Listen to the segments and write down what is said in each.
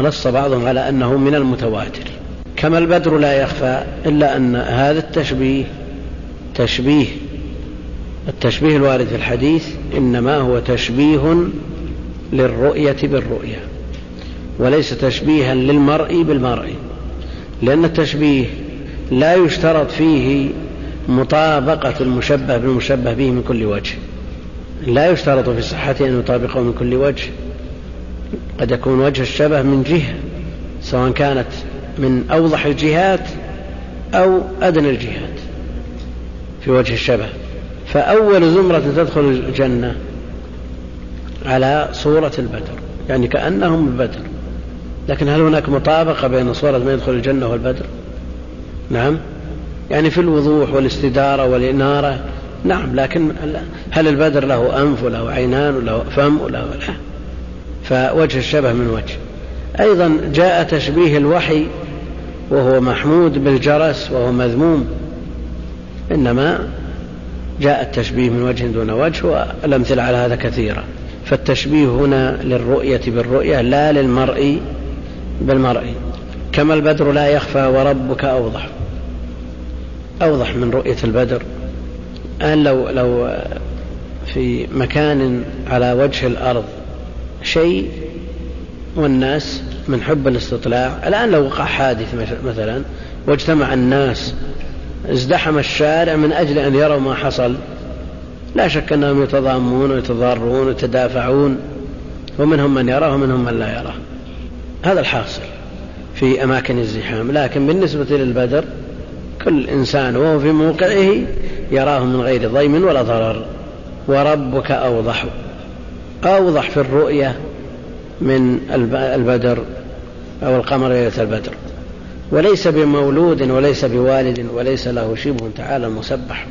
ونص بعضهم على أنه من المتواتر. كما البدر لا يخفى إلا أن هذا التشبيه تشبيه التشبيه الوارد في الحديث إنما هو تشبيه للرؤية بالرؤية وليس تشبيها للمرء بالمرء لأن التشبيه لا يشترط فيه مطابقة المشبه بالمشبه به من كل وجه لا يشترط في صحته أن يطابقه من كل وجه. قد يكون وجه الشبه من جهة سواء كانت من أوضح الجهات أو أدنى الجهات في وجه الشبه. فأول زمرة تدخل الجنة على صورة البدر يعني كأنهم البدر. لكن هل هناك مطابقة بين صورة من يدخل الجنة والبدر؟ نعم. يعني في الوضوح والاستدارة والإنارة نعم. لكن هل البدر له أنف وله عينان وله فم وله لا؟ فوجه الشبه من وجه. أيضا جاء تشبيه الوحي وهو محمود بالجرس وهو مذموم. إنما جاء التشبيه من وجه دون وجه والأمثلة على هذا كثيرة. فالتشبيه هنا للرؤية بالرؤية لا للمرء بالمرء. كما البدر لا يخفى وربك أوضح. أوضح من رؤية البدر. الآن لو لو في مكان على وجه الأرض شيء والناس من حب الاستطلاع. الآن لو وقع حادث مثلا واجتمع الناس ازدحم الشارع من أجل أن يروا ما حصل. لا شك أنهم يتضامون ويتضارون ويتدافعون ومنهم من يراه ومنهم من لا يراه. هذا الحاصل في أماكن الزحام. لكن بالنسبة للبدر كل إنسان وهو في موقعه يراه من غير ضيم ولا ضرر. وربك أوضح أوضح في الرؤية من البدر أو القمر ليلة البدر. وليس بمولود وليس بوالد وليس له شبه تعالى مسبح.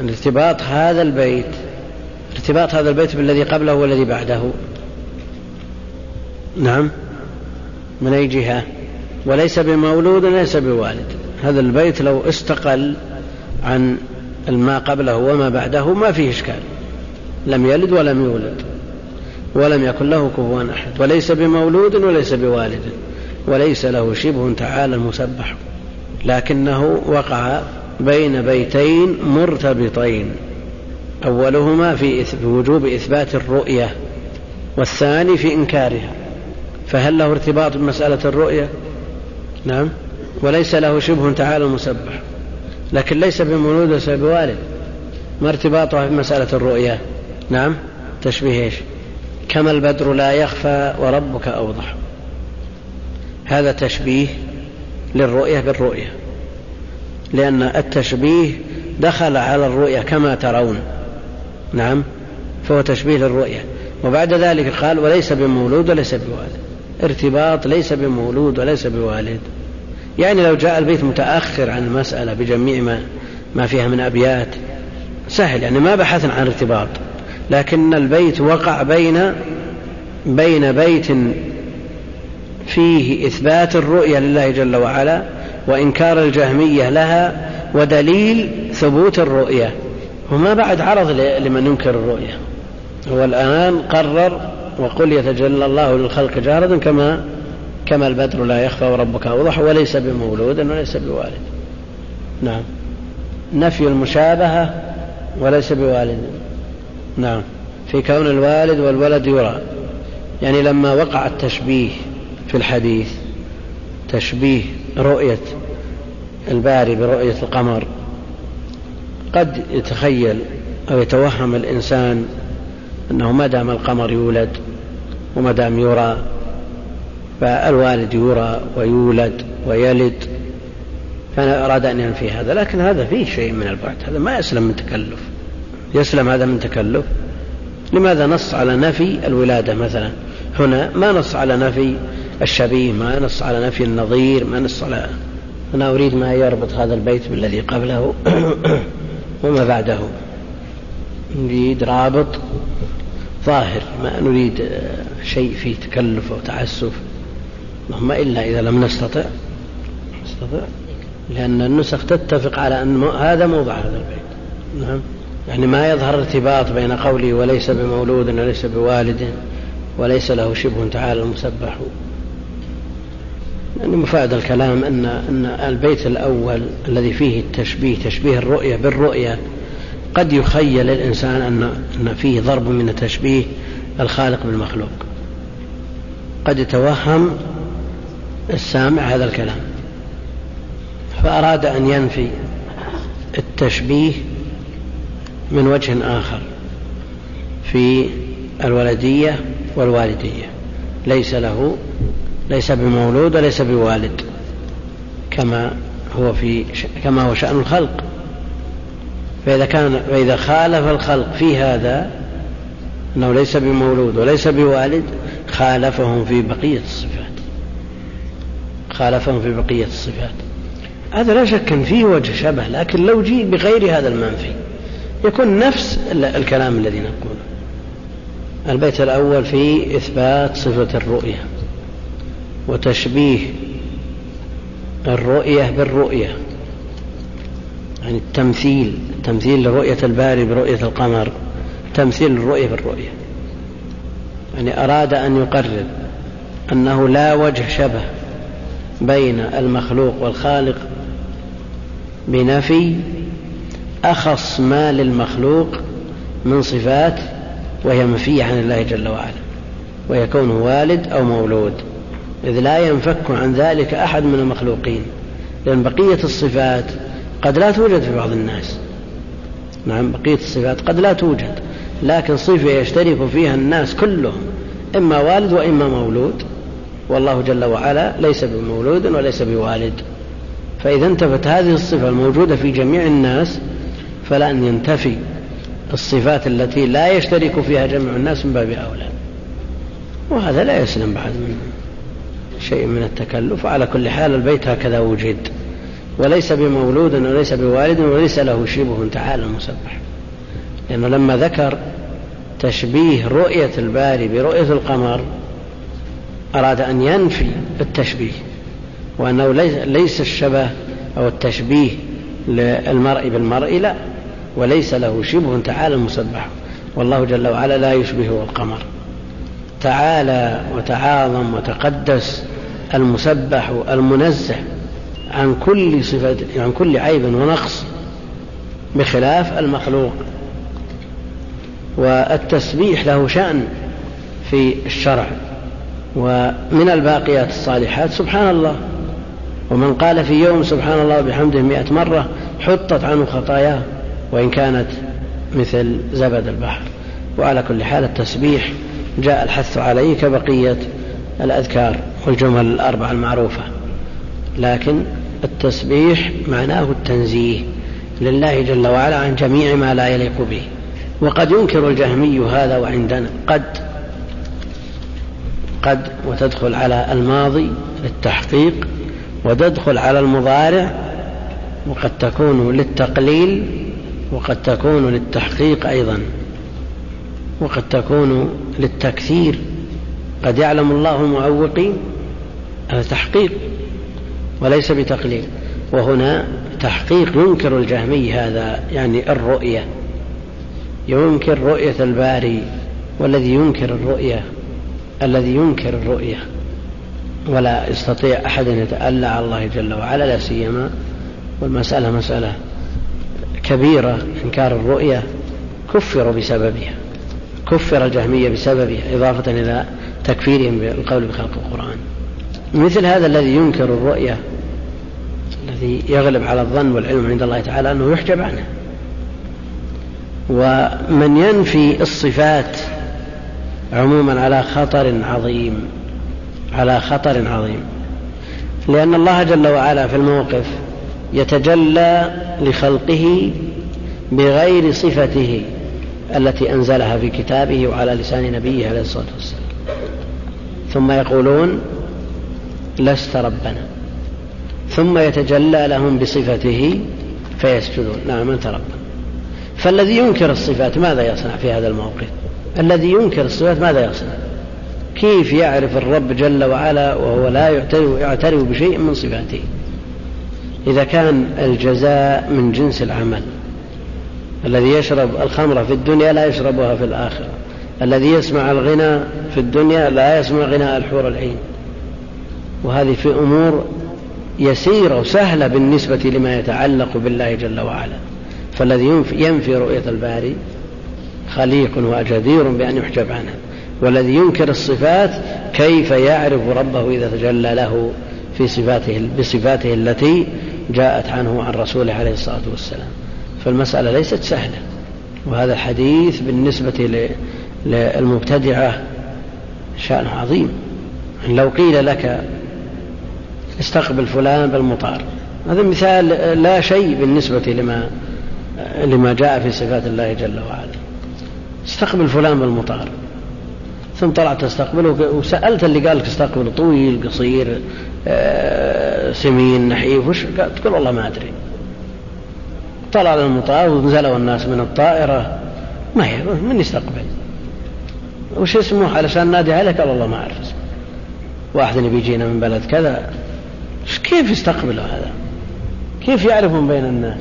ارتباط هذا البيت ارتباط هذا البيت بالذي قبله والذي بعده. نعم. من أي جهة؟ وليس بمولود وليس بوالد. هذا البيت لو استقل عن ما قبله وما بعده ما فيه إشكال. لم يلد ولم يولد ولم يكن له كفوا أحد وليس بمولود وليس بوالد وليس له شبه تعالى المسبح لكنه وقع بين بيتين مرتبطين أولهما في وجوب إثبات الرؤية والثاني في إنكارها. فهل له ارتباط بمسألة الرؤية؟ نعم. وليس له شبه تعالى مسبح لكن ليس بمولود وليس بوالد. ما ارتباطها بمسألة الرؤية؟ نعم. تشبيه إيش؟ كما البدر لا يخفى وربك أوضح. هذا تشبيه للرؤية بالرؤية. لأن التشبيه دخل على الرؤية كما ترون. نعم. فهو تشبيه للرؤية. وبعد ذلك قال وليس بمولود وليس بوالد. ارتباط ليس بمولود وليس بوالد. يعني لو جاء البيت متأخر عن المسألة بجميع ما, ما فيها من أبيات سهل. يعني ما بحثنا عن ارتباط. لكن البيت وقع بين بين بيت فيه إثبات الرؤية لله جل وعلا وإنكار الجهمية لها ودليل ثبوت الرؤية. وما بعد عرض لمن ينكر الرؤية. هو الآن قرر وقل يتجلى الله للخلق جاردا كما كما البدر لا يخفى وربك أوضح وليس بمولود وليس بوالد. نعم. نفي المشابهة وليس بوالد. نعم. في كون الوالد والولد يرى. يعني لما وقع التشبيه في الحديث تشبيه رؤية الباري برؤية القمر قد يتخيل أو يتوهم الإنسان أنه ما دام القمر يولد وما دام يرى فالوالد يرى ويولد ويلد فأنا أراد أن ينفي هذا. لكن هذا فيه شيء من البعد. هذا ما يسلم من تكلف. يسلم هذا من تكلف. لماذا نص على نفي الولادة مثلا؟ هنا ما نص على نفي الشبيه ما نص على نفي النظير ما نص على أنا أريد ما يربط هذا البيت بالذي قبله وما بعده. نريد رابط ظاهر ما نريد شيء فيه تكلف أو تعسف. اللهم إلا إذا لم نستطع نستطع لأن النسخ تتفق على أن هذا موضع هذا البيت. نعم. يعني ما يظهر ارتباط بين قوله وليس بمولود وليس بوالد وليس له شبه تعالى المسبح. يعني مفاد الكلام أن أن البيت الأول الذي فيه التشبيه تشبيه الرؤية بالرؤية قد يخيل الإنسان أن أن فيه ضرب من التشبيه الخالق بالمخلوق. قد يتوهم السامع هذا الكلام. فأراد أن ينفي التشبيه من وجه آخر في الولدية والوالدية. ليس له ليس بمولود وليس بوالد كما هو في كما هو شأن الخلق. فإذا كان فإذا خالف الخلق في هذا أنه ليس بمولود وليس بوالد خالفهم في بقية الصفات. خالفهم في بقية الصفات. هذا لا شك فيه وجه شبه لكن لو جيء بغير هذا المنفي يكون نفس الكلام الذي نقوله. البيت الأول في إثبات صفة الرؤية وتشبيه الرؤية بالرؤية يعني التمثيل تمثيل رؤية الباري برؤية القمر تمثيل الرؤية بالرؤية. يعني أراد أن يقرر أنه لا وجه شبه بين المخلوق والخالق بنفي أخص ما للمخلوق من صفات وهي منفية عن الله جل وعلا ويكون والد أو مولود. إذ لا ينفك عن ذلك أحد من المخلوقين لأن بقية الصفات قد لا توجد في بعض الناس. نعم بقية الصفات قد لا توجد لكن صفة يشترك فيها الناس كلهم إما والد وإما مولود. والله جل وعلا ليس بمولود وليس بوالد. فإذا انتفت هذه الصفة الموجودة في جميع الناس فلا أن ينتفي الصفات التي لا يشترك فيها جميع الناس من باب أولى. وهذا لا يسلم بعد من شيء من التكلف. وعلى كل حال البيت هكذا وجد. وليس بمولود وليس بوالد وليس له شبه تعالى المسبح. لأنه لما ذكر تشبيه رؤية الباري برؤية القمر أراد أن ينفي التشبيه. وأنه ليس الشبه أو التشبيه للمرء بالمرء لا. وليس له شبه تعالى المسبح. والله جل وعلا لا يشبهه القمر. تعالى وتعاظم وتقدس المسبح المنزه عن كل صفة عن كل عيب ونقص بخلاف المخلوق. والتسبيح له شأن في الشرع. ومن الباقيات الصالحات سبحان الله ومن قال في يوم سبحان الله بحمده مئة مرة حطت عنه خطاياه. وإن كانت مثل زبد البحر. وعلى كل حال التسبيح جاء الحث عليه كبقية الأذكار والجمل الأربعة المعروفة. لكن التسبيح معناه التنزيه لله جل وعلا عن جميع ما لا يليق به. وقد ينكر الجهمي هذا وعندنا. قد قد وتدخل على الماضي للتحقيق وتدخل على المضارع وقد تكون للتقليل وقد تكون للتحقيق أيضا. وقد تكون للتكثير. قد يعلم الله المعوقين هذا تحقيق وليس بتقليل. وهنا تحقيق ينكر الجهمي هذا يعني الرؤية. ينكر رؤية الباري والذي ينكر الرؤية الذي ينكر الرؤية. ولا يستطيع أحد أن يتألى على الله جل وعلا لا سيما والمسألة مسألة. كبيرة إنكار الرؤية كفروا بسببها كفر الجهمية بسببها إضافة إلى تكفيرهم بالقول بخلق القرآن. مثل هذا الذي ينكر الرؤية الذي يغلب على الظن والعلم عند الله تعالى أنه يحجب عنه. ومن ينفي الصفات عموما على خطر عظيم على خطر عظيم لأن الله جل وعلا في الموقف يتجلى لخلقه بغير صفته التي أنزلها في كتابه وعلى لسان نبيه عليه الصلاة والسلام. ثم يقولون لست ربنا. ثم يتجلى لهم بصفته فيسجدون. نعم أنت ربنا. فالذي ينكر الصفات ماذا يصنع في هذا الموقف؟ الذي ينكر الصفات ماذا يصنع؟ كيف يعرف الرب جل وعلا وهو لا يعترف, يعترف بشيء من صفاته؟ إذا كان الجزاء من جنس العمل. الذي يشرب الخمر في الدنيا لا يشربها في الآخرة. الذي يسمع الغنى في الدنيا لا يسمع غناء الحور العين. وهذه في أمور يسيرة وسهلة بالنسبة لما يتعلق بالله جل وعلا. فالذي ينفي رؤية الباري خليق وجدير بأن يحجب عنها والذي ينكر الصفات كيف يعرف ربه إذا تجلى له في صفاته بصفاته التي جاءت عنه عن رسوله عليه الصلاة والسلام. فالمسألة ليست سهلة. وهذا الحديث بالنسبة للمبتدعة شأن عظيم. لو قيل لك استقبل فلان بالمطار. هذا مثال لا شيء بالنسبة لما لما جاء في صفات الله جل وعلا. استقبل فلان بالمطار. ثم طلعت تستقبله وسألت اللي قال لك استقبل طويل قصير سمين نحيف وش تقول؟ والله ما أدري. طلع للمطار ونزلوا الناس من الطائرة. ما هي من يستقبل؟ وش اسمه؟ علشان نادي عليك قال والله ما أعرف اسمه. واحد بيجينا من بلد كذا. كيف يستقبله هذا؟ كيف يعرف من بين الناس؟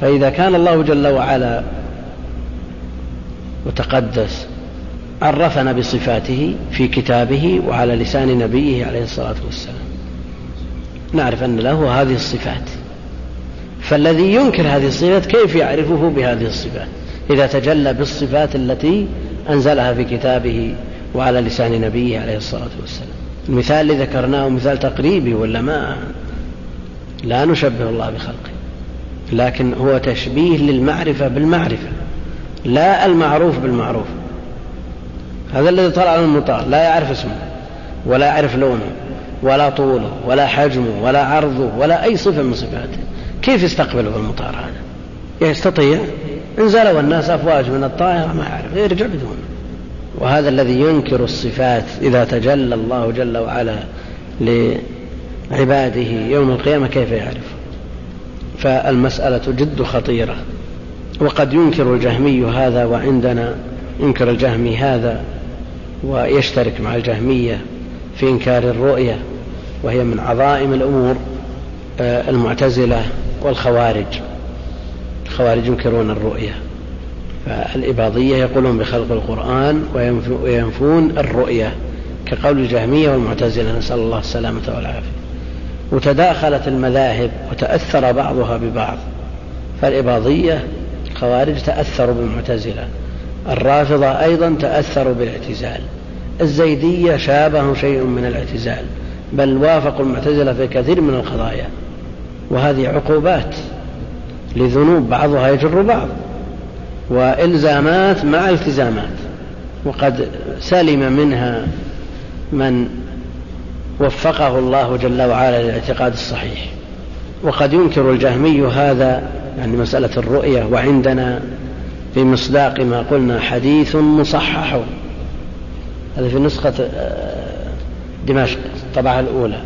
فإذا كان الله جل وعلا وتقدس عرفنا بصفاته في كتابه وعلى لسان نبيه عليه الصلاة والسلام. نعرف أن له هذه الصفات. فالذي ينكر هذه الصفات كيف يعرفه بهذه الصفات؟ إذا تجلى بالصفات التي أنزلها في كتابه وعلى لسان نبيه عليه الصلاة والسلام. المثال اللي ذكرناه مثال تقريبي ولا ما؟ لا نشبه الله بخلقه. لكن هو تشبيه للمعرفة بالمعرفة لا المعروف بالمعروف. هذا الذي طلع من المطار لا يعرف اسمه ولا يعرف لونه. ولا طوله ولا حجمه ولا عرضه ولا أي صفة من صفاته. كيف يستقبله المطار هذا؟ يستطيع؟ انزلوا الناس أفواج من الطائرة ما يعرف يرجع بدون وهذا الذي ينكر الصفات إذا تجلى الله جل وعلا لعباده يوم القيامة كيف يعرف؟ فالمسألة جد خطيرة. وقد ينكر الجهمي هذا وعندنا ينكر الجهمي هذا ويشترك مع الجهمية في إنكار الرؤية. وهي من عظائم الأمور آه، المعتزلة والخوارج. الخوارج ينكرون الرؤية فالإباضية يقولون بخلق القرآن وينفون الرؤية كقول الجهمية والمعتزلة نسأل الله السلامة والعافية. وتداخلت المذاهب وتأثر بعضها ببعض فالإباضية الخوارج تأثروا بالمعتزلة الرافضة أيضا تأثروا بالاعتزال الزيدية شابه شيء من الاعتزال. بل وافقوا المعتزلة في كثير من القضايا وهذه عقوبات لذنوب بعضها يجر بعض وإلزامات مع التزامات وقد سلم منها من وفقه الله جل وعلا للاعتقاد الصحيح. وقد ينكر الجهمي هذا يعني مسألة الرؤية وعندنا في مصداق ما قلنا حديث مصحح. هذا في نسخة آه، دمشق الطبعة الأولى.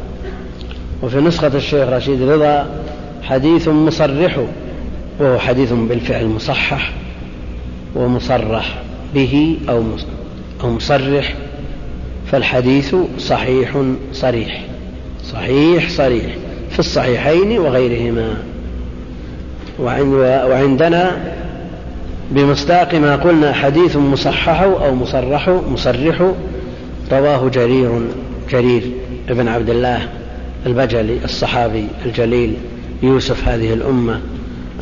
وفي نسخة الشيخ رشيد رضا حديث مصرح وهو حديث بالفعل مصحح ومصرح به أو أو مصرح فالحديث صحيح صريح. صحيح صريح في الصحيحين وغيرهما. وعندنا بمصداق ما قلنا حديث مصحح أو مصرح مصرح رواه جرير. جرير ابن عبد الله البجلي الصحابي الجليل يوسف هذه الأمة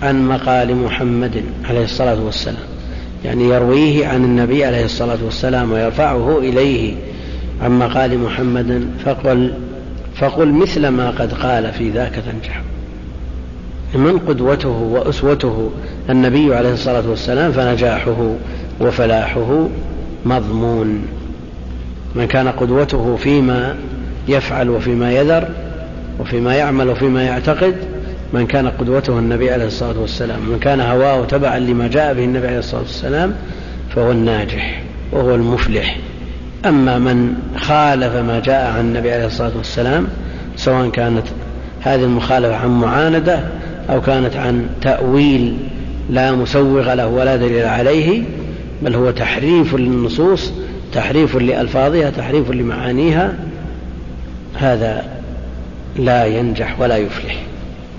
عن مقال محمد عليه الصلاة والسلام. يعني يرويه عن النبي عليه الصلاة والسلام ويرفعه إليه عن مقال محمد فقل فقل مثل ما قد قال في ذاك تنجح. من قدوته وأسوته النبي عليه الصلاة والسلام فنجاحه وفلاحه مضمون. من كان قدوته فيما يفعل وفيما يذر وفيما يعمل وفيما يعتقد من كان قدوته النبي عليه الصلاة والسلام من كان هواه تبعا لما جاء به النبي عليه الصلاة والسلام فهو الناجح وهو المفلح. أما من خالف ما جاء عن النبي عليه الصلاة والسلام سواء كانت هذه المخالفة عن معاندة أو كانت عن تأويل لا مسوغ له ولا دليل عليه بل هو تحريف للنصوص تحريف لألفاظها تحريف لمعانيها هذا لا ينجح ولا يفلح.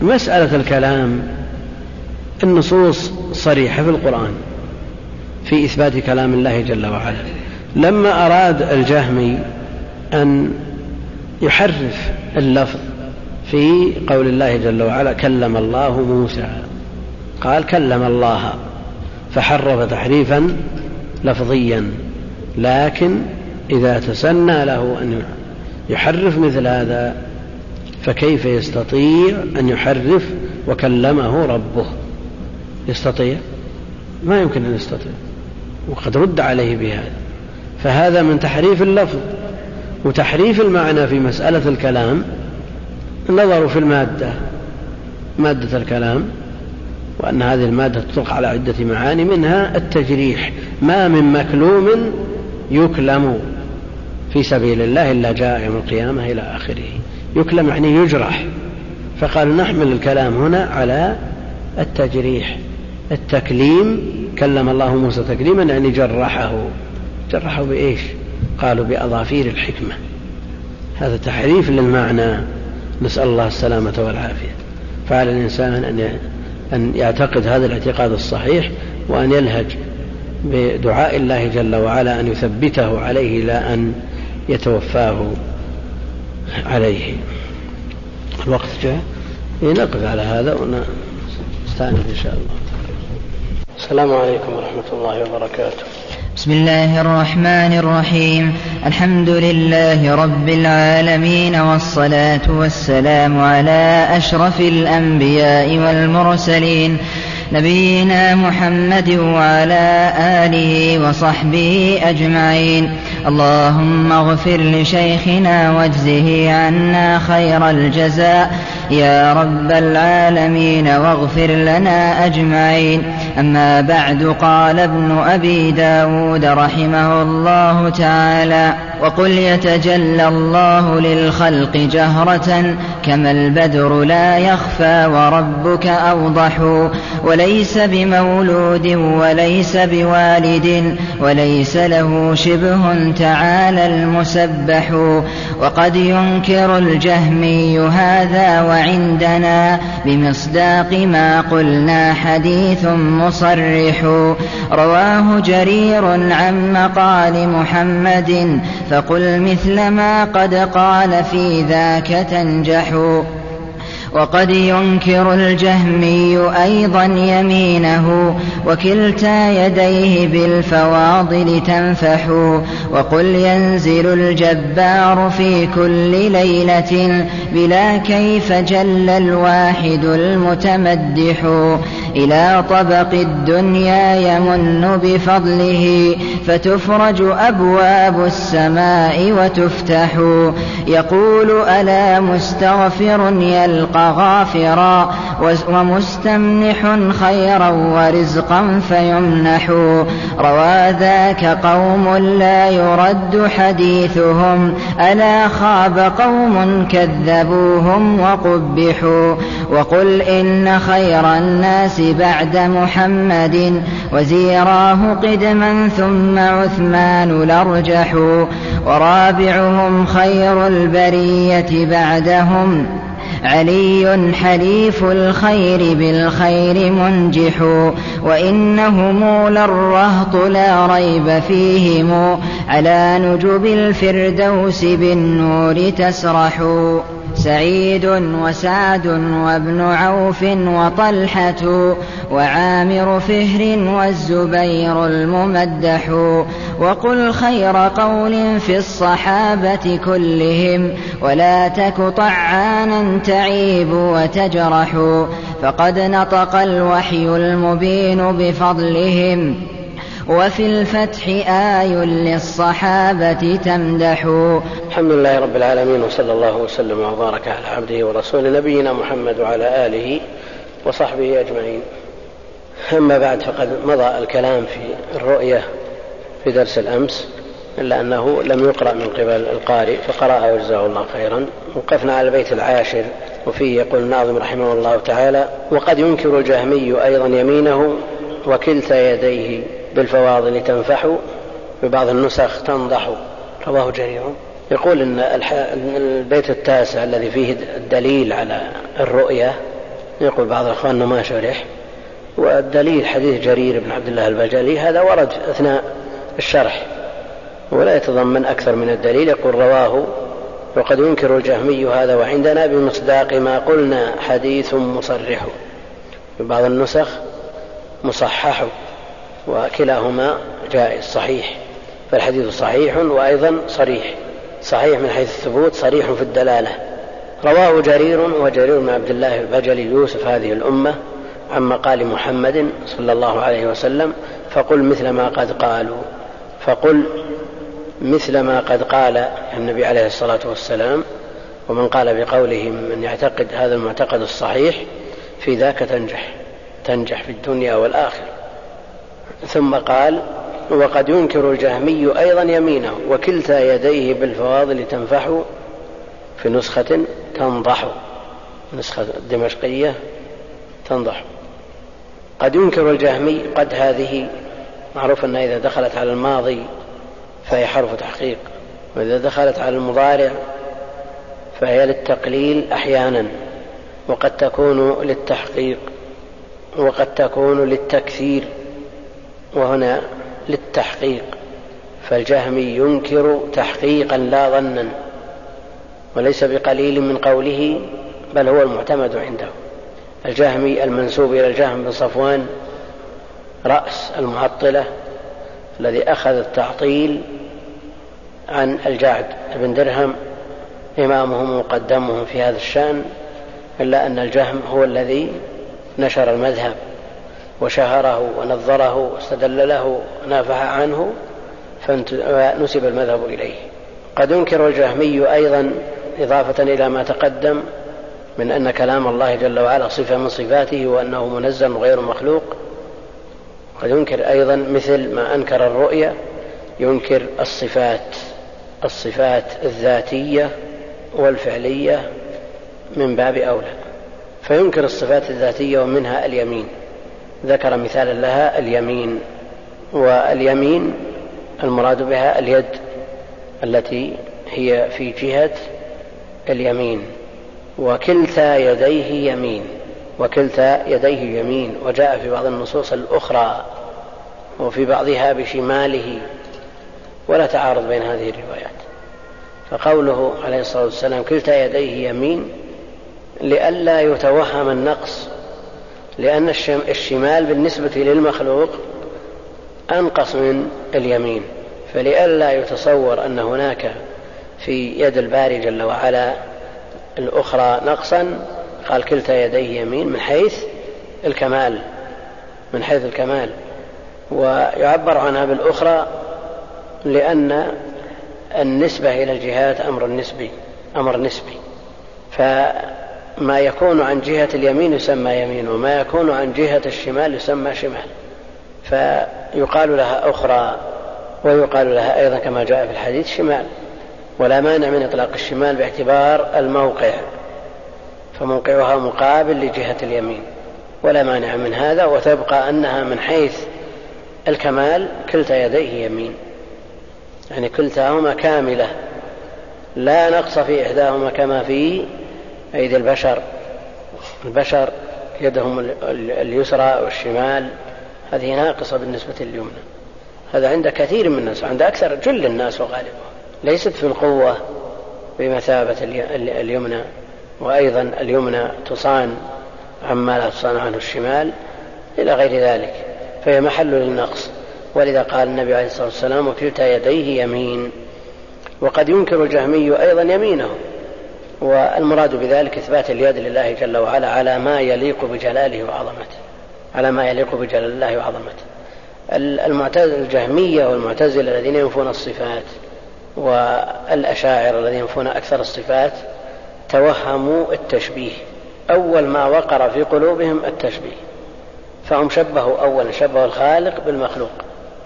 مسألة الكلام النصوص صريحة في القرآن في إثبات كلام الله جل وعلا. لما أراد الجهمي أن يحرف اللفظ في قول الله جل وعلا كلم الله موسى قال كلم الله فحرف تحريفا لفظيا. لكن إذا تسنى له أن يحرف مثل هذا فكيف يستطيع أن يحرف وكلمه ربه؟ يستطيع؟ ما يمكن أن يستطيع وقد رد عليه بهذا. فهذا من تحريف اللفظ وتحريف المعنى في مسألة الكلام النظر في المادة مادة الكلام وأن هذه المادة تطلق على عدة معاني منها التجريح. ما من مكلوم يكلم في سبيل الله إلا جاء يوم القيامة إلى آخره. يكلم يعني يجرح. فقال نحمل الكلام هنا على التجريح. التكليم كلم الله موسى تكليما يعني جرحه. جرحه بإيش؟ قالوا بأظافير الحكمة. هذا تحريف للمعنى. نسأل الله السلامة والعافية. فعلى الإنسان أن أن يعتقد هذا الاعتقاد الصحيح وأن يلهج بدعاء الله جل وعلا أن يثبته عليه لا أن يتوفاه عليه. الوقت جاء. نقف على هذا ونستأنف إن شاء الله. السلام عليكم ورحمة الله وبركاته. بسم الله الرحمن الرحيم. الحمد لله رب العالمين والصلاة والسلام على أشرف الأنبياء والمرسلين نبينا محمد وعلى آله وصحبه أجمعين. اللهم اغفر لشيخنا واجزه عنا خير الجزاء. يا رب العالمين واغفر لنا أجمعين. أما بعد قال ابن أبي داود رحمه الله تعالى وقل يتجلى الله للخلق جهرة كما البدر لا يخفى وربك أوضح. وليس بمولود وليس بوالد وليس له شبه تعالى المسبح. وقد ينكر الجهمي هذا وعندنا بمصداق ما قلنا حديث مصرح. رواه جرير عن مقال محمد فقل مثل ما قد قال في ذاك تنجح. وقد ينكر الجهمي أيضا يمينه وكلتا يديه بالفواضل تنفح وقل ينزل الجبار في كل ليلة بلا كيف جل الواحد المتمدح إلى طبق الدنيا يمن بفضله فتفرج أبواب السماء وتفتح. يقول ألا مستغفر يلقى غافرا ومستمنح خيرا ورزقا فيمنح. روى ذاك قوم لا يرد حديثهم ألا خاب قوم كذبوهم وقبحوا. وقل إن خير الناس بعد محمد وزيراه قدما ثم عثمان الأرجح ورابعهم خير البرية بعدهم علي حليف الخير بالخير منجح وإنهم للرهط لا ريب فيهم على نجب الفردوس بالنور تسرح. سعيد وسعد وابن عوف وطلحة وعامر فهر والزبير الممدح. وقل خير قول في الصحابة كلهم ولا تك طعانا تعيب وتجرح. فقد نطق الوحي المبين بفضلهم. وفي الفتح آي للصحابة تمدح. الحمد لله رب العالمين وصلى الله وسلم وبارك على عبده ورسوله نبينا محمد وعلى آله وصحبه أجمعين. أما بعد فقد مضى الكلام في الرؤية في درس الأمس إلا أنه لم يقرأ من قبل القارئ فقرأه وجزاه الله خيرا. وقفنا على البيت العاشر وفيه يقول الناظم رحمه الله تعالى وقد ينكر الجهمي أيضا يمينه وكلتا يديه. بالفواضل تنفح في بعض النسخ تنضح رواه جرير. يقول إن البيت التاسع الذي فيه الدليل على الرؤيا يقول بعض الاخوان ما شرح والدليل حديث جرير بن عبد الله البجلي هذا ورد أثناء الشرح ولا يتضمن أكثر من الدليل. يقول رواه وقد ينكر الجهمي هذا وعندنا بمصداق ما قلنا حديث مصرح. في بعض النسخ مصحح. وكلاهما جائز صحيح. فالحديث صحيح وأيضا صريح. صحيح من حيث الثبوت صريح في الدلالة. رواه جرير وجرير بن عبد الله البجلي يوسف هذه الأمة عن مقال محمد صلى الله عليه وسلم فقل مثل ما قد قالوا. فقل مثل ما قد قال النبي عليه الصلاة والسلام ومن قال بقوله من يعتقد هذا المعتقد الصحيح في ذاك تنجح تنجح في الدنيا والآخرة. ثم قال وقد ينكر الجهمي أيضا يمينه وكلتا يديه بالفواضل تنفح في نسخة تنضح. نسخة الدمشقية تنضح. قد ينكر الجهمي قد هذه معروف أنها إذا دخلت على الماضي فهي حرف تحقيق وإذا دخلت على المضارع فهي للتقليل أحيانا وقد تكون للتحقيق وقد تكون للتكثير. وهنا للتحقيق فالجهمي ينكر تحقيقا لا ظنا وليس بقليل من قوله بل هو المعتمد عنده. الجهمي المنسوب إلى الجهم بن صفوان رأس المعطلة الذي أخذ التعطيل عن الجعد بن درهم إمامهم ومقدمهم في هذا الشأن إلا أن الجهم هو الذي نشر المذهب. وشهره ونظره واستدل له ونافح عنه فنسب المذهب إليه. قد ينكر الجهمي أيضا إضافة إلى ما تقدم من أن كلام الله جل وعلا صفة من صفاته وأنه منزل غير مخلوق. قد ينكر أيضا مثل ما أنكر الرؤية ينكر الصفات الصفات الذاتية والفعلية من باب أولى. فينكر الصفات الذاتية ومنها اليمين. ذكر مثالا لها اليمين واليمين المراد بها اليد التي هي في جهة اليمين وكلتا يديه يمين وكلتا يديه يمين وجاء في بعض النصوص الأخرى وفي بعضها بشماله ولا تعارض بين هذه الروايات. فقوله عليه الصلاة والسلام كلتا يديه يمين لئلا يتوهم النقص لأن الشمال بالنسبة للمخلوق أنقص من اليمين. فلئلا يتصور أن هناك في يد الباري جل وعلا الأخرى نقصا قال كلتا يديه يمين من حيث الكمال من حيث الكمال. ويعبر عنها بالأخرى لأن النسبة إلى الجهات أمر نسبي أمر نسبي. فما يكون عن جهة اليمين يسمى يمين وما يكون عن جهة الشمال يسمى شمال. فيقال لها أخرى ويقال لها أيضا كما جاء في الحديث شمال. ولا مانع من إطلاق الشمال باعتبار الموقع فموقعها مقابل لجهة اليمين. ولا مانع من هذا وتبقى أنها من حيث الكمال كلتا يديه يمين. يعني كلتاهما كاملة لا نقص في إحداهما كما في أيدي البشر البشر يدهم اليسرى والشمال هذه ناقصة بالنسبة لليمنى. هذا عند كثير من الناس عند أكثر جل الناس وغالبهم. ليست في القوة بمثابة اليمنى وأيضا اليمنى تصان عما لا تصان عنه الشمال إلى غير ذلك فهي محل للنقص. ولذا قال النبي عليه الصلاة والسلام وكلتا يديه يمين وقد ينكر الجهمي أيضا يمينه. والمراد بذلك إثبات اليد لله جل وعلا على ما يليق بجلاله وعظمته على ما يليق بجلال الله وعظمته المعتزلة الجهمية والمعتزلة الذين ينفون الصفات والأشاعر الذين ينفون أكثر الصفات توهموا التشبيه. أول ما وقر في قلوبهم التشبيه. فهم شبهوا أولا شبهوا الخالق بالمخلوق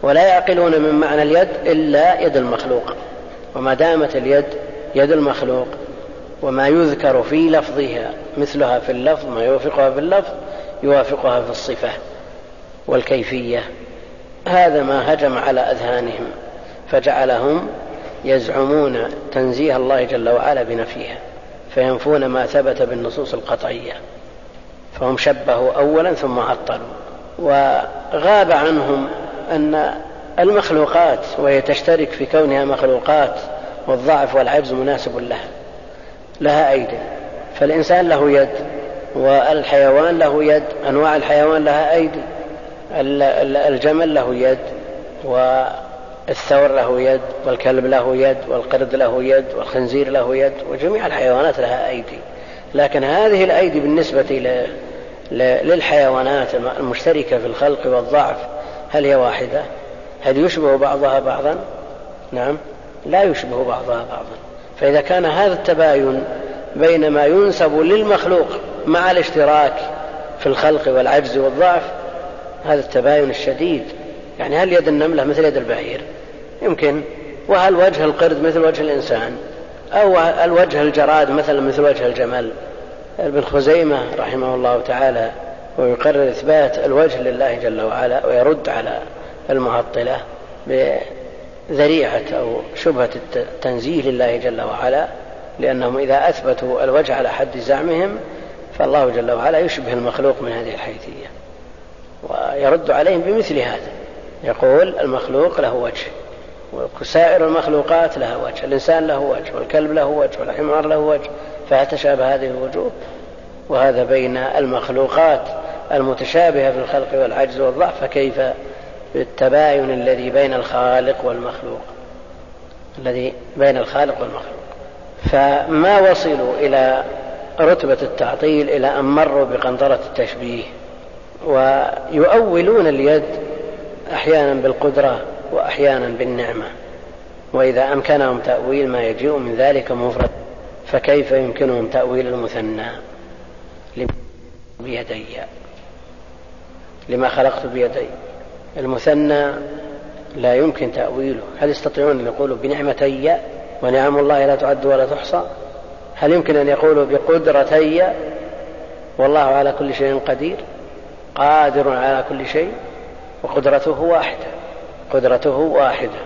ولا يعقلون من معنى اليد إلا يد المخلوق. وما دامت اليد يد المخلوق وما يذكر في لفظها مثلها في اللفظ ما يوافقها في اللفظ يوافقها في الصفة والكيفية. هذا ما هجم على أذهانهم فجعلهم يزعمون تنزيه الله جل وعلا بنفيها فينفون ما ثبت بالنصوص القطعية. فهم شبهوا أولا ثم عطلوا وغاب عنهم أن المخلوقات وهي تشترك في كونها مخلوقات والضعف والعجز مناسب لها. لها أيدي. فالإنسان له يد والحيوان له يد أنواع الحيوان لها أيدي. الجمل له يد والثور له يد والكلب له يد والقرد له يد والخنزير له يد وجميع الحيوانات لها أيدي. لكن هذه الأيدي بالنسبة للحيوانات المشتركة في الخلق والضعف هل هي واحدة؟ هل يشبه بعضها بعضا؟ نعم لا يشبه بعضها بعضا. فإذا كان هذا التباين بين ما ينسب للمخلوق مع الاشتراك في الخلق والعجز والضعف هذا التباين الشديد. يعني هل يد النملة مثل يد البعير؟ يمكن. وهل وجه القرد مثل وجه الإنسان؟ أو الوجه الجراد مثلا مثل وجه الجمل؟ ابن خزيمة رحمه الله تعالى ويقرر إثبات الوجه لله جل وعلا ويرد على المعطلة بذريعة أو شبهة التنزيه لله جل وعلا لأنهم إذا أثبتوا الوجه على حد زعمهم فالله جل وعلا يشبه المخلوق من هذه الحيثية. ويرد عليهم بمثل هذا. يقول المخلوق له وجه وسائر المخلوقات لها وجه الإنسان له وجه والكلب له وجه والحمار له وجه فتشابه هذه الوجوه. وهذا بين المخلوقات المتشابهة في الخلق والعجز والضعف فكيف بالتباين الذي بين الخالق والمخلوق الذي بين الخالق والمخلوق. فما وصلوا إلى رتبة التعطيل إلى أن مروا بقنطرة التشبيه ويؤولون اليد أحيانا بالقدرة وأحيانا بالنعمة. وإذا أمكنهم تأويل ما يجيء من ذلك مفرد فكيف يمكنهم تأويل المثنى؟ بيدي. لما خلقت بيدي. المثنى لا يمكن تأويله. هل يستطيعون أن يقولوا بنعمتي ونعم الله لا تعد ولا تحصى؟ هل يمكن أن يقولوا بقدرتي؟ والله على كل شيء قدير قادر على كل شيء وقدرته واحدة قدرته واحدة.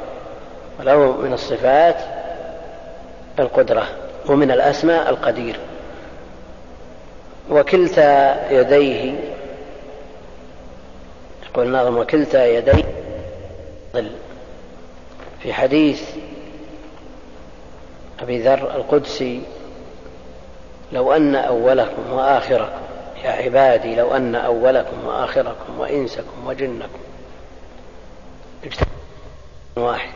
وله من الصفات القدرة ومن الأسماء القدير. وكلتا يديه يقول الناظم وكلتا يديه في حديث أبي ذر القدسي لو أن أولكم وآخركم يا عبادي لو أن أولكم وآخركم وإنسكم وجنكم واحد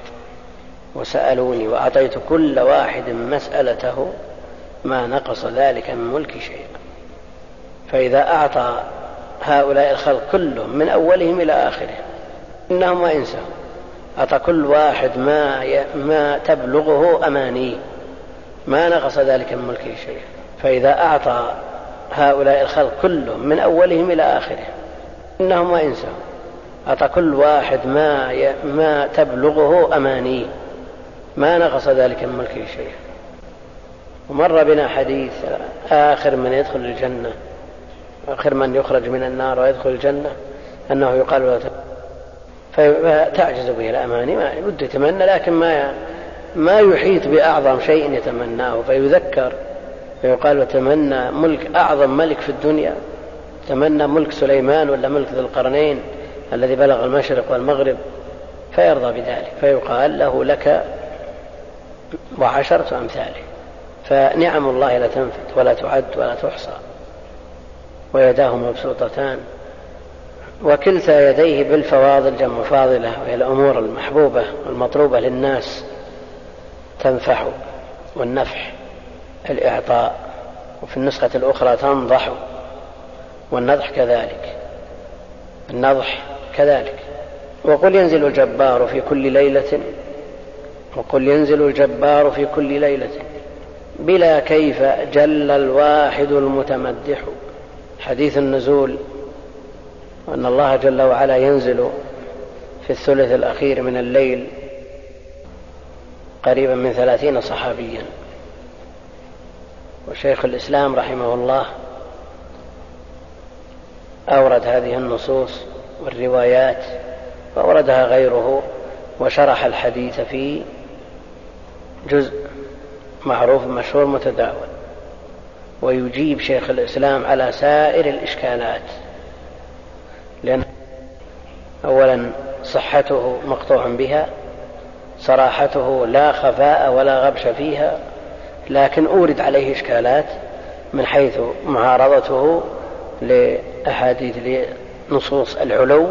وسألوني وأعطيت كل واحد مسألته ما نقص ذلك من ملكي شيئا فإذا أعطى هؤلاء الخلق كلهم من أولهم إلى آخرهم. إنهم وإنسهم أعطى كل واحد ما ما تبلغه أمانيه ما نقص ذلك من ملكه شيئا. فإذا أعطى هؤلاء الخلق كلهم من أولهم إلى آخرهم. إنهم وإنسهم أعطى كل واحد ما ما تبلغه أمانيه ما نقص ذلك من ملكه شيئا. ومر بنا حديث آخر من يدخل الجنة. آخر من يخرج من النار ويدخل الجنة أنه يقال له فتعجز به الأماني ما بده يتمنى لكن ما ما يحيط بأعظم شيء يتمناه فيذكر فيقال وتمنى ملك أعظم ملك في الدنيا تمنى ملك سليمان ولا ملك ذي القرنين الذي بلغ المشرق والمغرب فيرضى بذلك فيقال له لك وعشرة أمثاله فنعم الله لا تنفت ولا تعد ولا تحصى. ويداه مبسوطتان وكلتا يديه بالفواضل جمع فاضلة وهي الأمور المحبوبة والمطلوبة للناس تنفح والنفح الإعطاء وفي النسخة الأخرى تنضح والنضح كذلك النضح كذلك. وقل ينزل الجبار في كل ليلة وقل ينزل الجبار في كل ليلة بلا كيف جل الواحد المتمدح. حديث النزول وأن الله جل وعلا ينزل في الثلث الأخير من الليل قريبا من ثلاثين صحابيا. وشيخ الإسلام رحمه الله أورد هذه النصوص والروايات وأوردها غيره وشرح الحديث في جزء معروف مشهور متداول. ويجيب شيخ الإسلام على سائر الإشكالات. لأن أولا صحته مقطوع بها صراحته لا خفاء ولا غبش فيها لكن أورد عليه إشكالات من حيث معارضته لأحاديث لنصوص العلو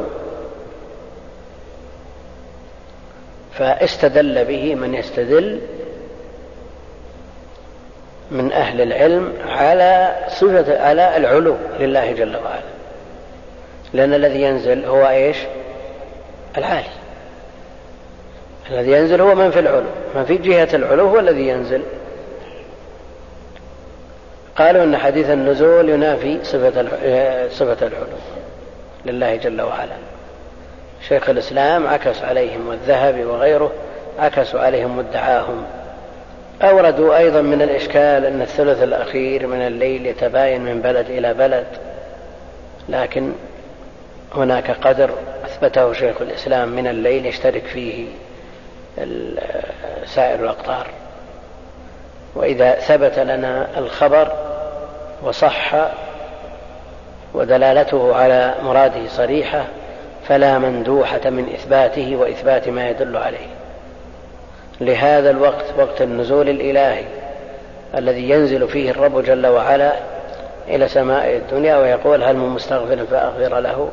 فاستدل به من يستدل من أهل العلم على صفة على العلو لله جل وعلا. لأن الذي ينزل هو إيش؟ العالي. الذي ينزل هو من في العلو. من في جهة العلو هو الذي ينزل. قالوا أن حديث النزول ينافي صفة صفة العلو لله جل وعلا. شيخ الإسلام عكس عليهم والذهبي وغيره عكسوا عليهم مدعاهم أوردوا أيضا من الإشكال أن الثلث الأخير من الليل يتباين من بلد إلى بلد لكن هناك قدر أثبته شيخ الإسلام من الليل يشترك فيه سائر الأقطار. وإذا ثبت لنا الخبر وصح ودلالته على مراده صريحة فلا مندوحة من إثباته وإثبات ما يدل عليه. لهذا الوقت وقت النزول الإلهي الذي ينزل فيه الرب جل وعلا إلى سماء الدنيا ويقول هل من مستغفر فأغفر له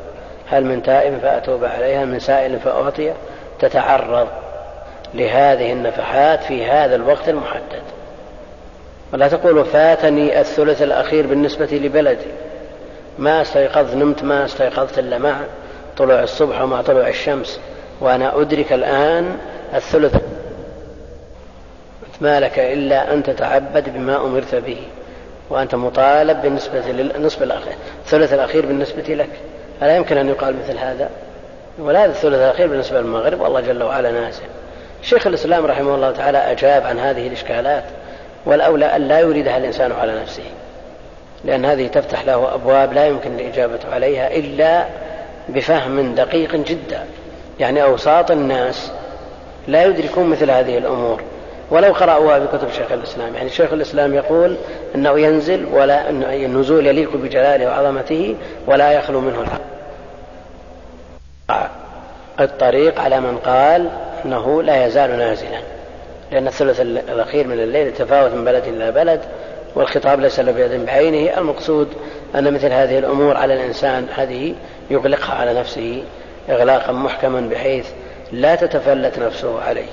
هل من تائب فأتوب عليه هل من سائل فأعطيه تتعرض لهذه النفحات في هذا الوقت المحدد. ولا تقول فاتني الثلث الأخير بالنسبة لبلدي. ما استيقظت نمت ما استيقظت إلا مع طلوع الصبح ومع طلوع الشمس. وأنا أدرك الآن الثلث ما لك إلا أن تتعبد بما أمرت به وأنت مطالب بالنسبة للنصف الأخير الثلث الأخير بالنسبة لك. ألا يمكن أن يقال مثل هذا؟ ولا الثلث الأخير بالنسبة للمغرب والله جل وعلا نازل شيخ الإسلام رحمه الله تعالى أجاب عن هذه الإشكالات والأولى أن لا يريدها الإنسان على نفسه لأن هذه تفتح له أبواب لا يمكن الإجابة عليها إلا بفهم دقيق جدا. يعني أوساط الناس لا يدركون مثل هذه الأمور. ولو قرأوها في كتب شيخ الإسلام. يعني شيخ الإسلام يقول أنه ينزل ولا أن النزول يليق بجلاله وعظمته ولا يخلو منه الحق. الطريق على من قال أنه لا يزال نازلا. لأن الثلث الأخير من الليل يتفاوت من بلد إلى بلد والخطاب ليس له بيد بعينه. المقصود أن مثل هذه الأمور على الإنسان هذه يغلقها على نفسه إغلاقا محكما بحيث لا تتفلت نفسه عليه.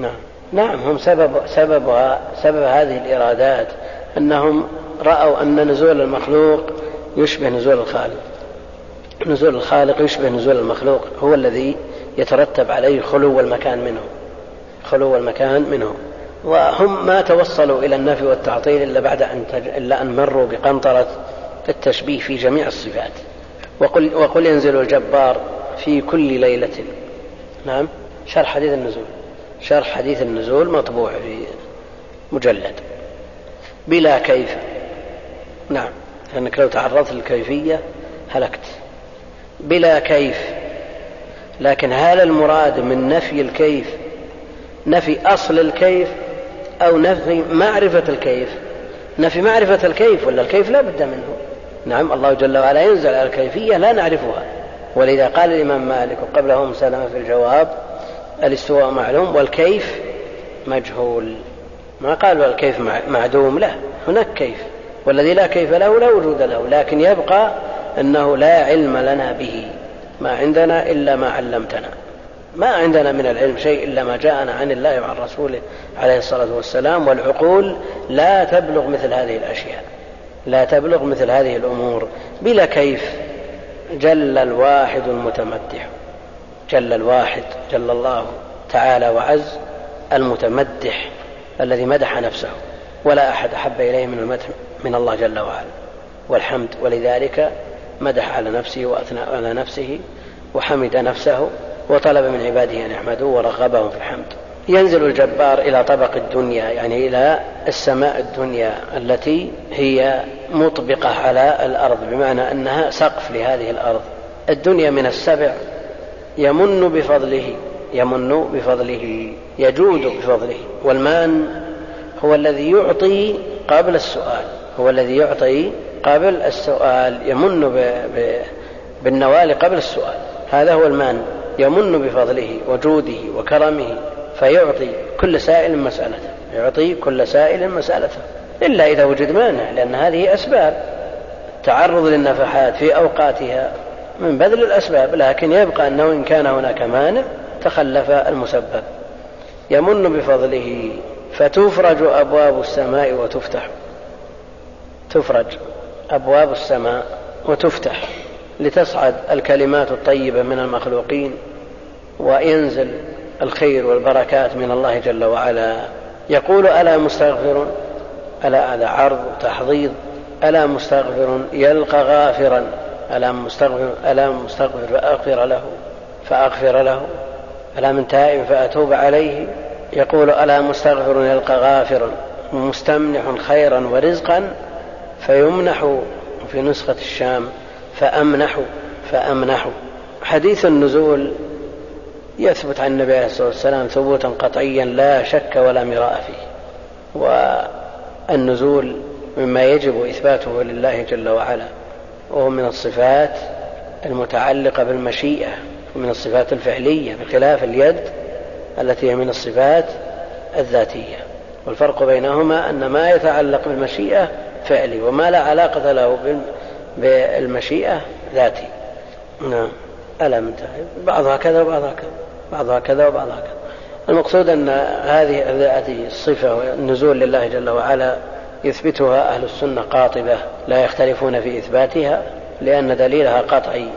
نعم. نعم هم سبب سببها سبب هذه الإرادات أنهم رأوا أن نزول المخلوق يشبه نزول الخالق. نزول الخالق يشبه نزول المخلوق هو الذي يترتب عليه خلو المكان منه خلو المكان منه. وهم ما توصلوا إلى النفي والتعطيل إلا بعد أن تج... إلا أن مروا بقنطرة التشبيه في جميع الصفات. وقل, وقل ينزل الجبار في كل ليلة. نعم شرح حديث النزول. شرح حديث النزول مطبوع في مجلد. بلا كيف. نعم. لأنك لو تعرضت للكيفية هلكت. بلا كيف. لكن هل المراد من نفي الكيف نفي أصل الكيف أو نفي معرفة الكيف؟ نفي معرفة الكيف ولا الكيف لا بد منه؟ نعم الله جل وعلا ينزل على الكيفية لا نعرفها. ولذا قال الإمام مالك وقبله سلم في الجواب الاستواء معلوم والكيف مجهول. ما قال الكيف معدوم لا. هناك كيف. والذي لا كيف له لا وجود له لكن يبقى أنه لا علم لنا به ما عندنا إلا ما علمتنا. ما عندنا من العلم شيء إلا ما جاءنا عن الله وعن رسوله عليه الصلاة والسلام والعقول لا تبلغ مثل هذه الأشياء. لا تبلغ مثل هذه الأمور. بلا كيف جل الواحد المتمدح جل الواحد جل الله تعالى وعز المتمدح الذي مدح نفسه ولا أحد أحب إليه من المدح من الله جل وعلا. والحمد ولذلك مدح على نفسه وأثنى على نفسه وحمد نفسه وطلب من عباده أن يحمدوه ورغبهم في الحمد. ينزل الجبار إلى طبق الدنيا يعني إلى السماء الدنيا التي هي مطبقة على الأرض بمعنى أنها سقف لهذه الأرض. الدنيا من السبع يمن بفضله يمن بفضله يجود بفضله. والمان هو الذي يعطي قبل السؤال هو الذي يعطي قبل السؤال يمن ب... ب... بالنوال قبل السؤال. هذا هو المان يمن بفضله وجوده وكرمه فيعطي كل سائل مسألته يعطي كل سائل مسألته. إلا إذا وجد مانع لأن هذه أسباب. التعرض للنفحات في أوقاتها. من بذل الأسباب لكن يبقى أنه إن كان هناك مانع تخلف المسبب. يمن بفضله فتفرج أبواب السماء وتفتح. تفرج أبواب السماء وتفتح. لتصعد الكلمات الطيبة من المخلوقين وينزل الخير والبركات من الله جل وعلا. يقول ألا مستغفر؟ ألا هذا عرض تحضيض. ألا مستغفر؟ يلقى غافرا. ألا مستغفر ألا مستغفر فأغفر له. فأغفر له. ألا من تائب فأتوب عليه. يقول ألا مستغفر يلقى غافرا مستمنح خيرا ورزقا فيمنح في نسخة الشام. فأمنح فأمنح. حديث النزول يثبت عن النبي عليه الصلاة والسلام ثبوتا قطعيا لا شك ولا مراء فيه. والنزول مما يجب إثباته لله جل وعلا. وهو من الصفات المتعلقة بالمشيئة ومن الصفات الفعلية بخلاف اليد التي هي من الصفات الذاتية. والفرق بينهما أن ما يتعلق بالمشيئة فعلي وما لا علاقة له بالمشيئة ذاتي. نعم. منتهي بعضها كذا وبعضها كذا بعضها كذا وبعضها كذا المقصود أن هذه هذه الصفة والنزول لله جل وعلا يثبتها أهل السنة قاطبة لا يختلفون في إثباتها لأن دليلها قطعي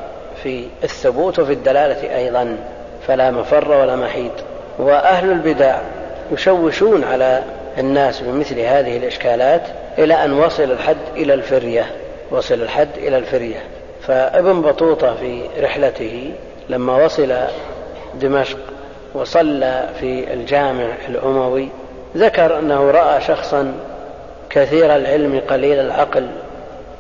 في الثبوت وفي الدلالة أيضا فلا مفر ولا محيد وأهل البدع يشوشون على الناس بمثل هذه الإشكالات إلى أن وصل الحد إلى الفرية وصل الحد إلى الفرية. فابن بطوطة في رحلته لما وصل دمشق وصلى في الجامع الأموي ذكر أنه رأى شخصا كثير العلم قليل العقل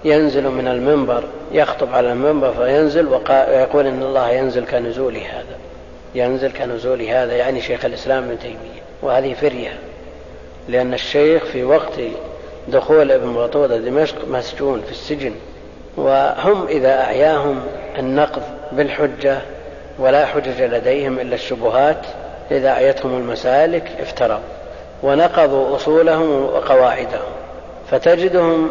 ينزل من المنبر يخطب على المنبر فينزل ويقول إن الله ينزل كنزول هذا. ينزل كنزول هذا يعني شيخ الإسلام ابن تيمية وهذه فرية. لأن الشيخ في وقت دخول ابن بطوطه دمشق مسجون في السجن وهم إذا اعياهم النقض بالحجة ولا حجج لديهم إلا الشبهات إذا اعيتهم المسالك افتروا ونقضوا أصولهم وقواعدهم. فتجدهم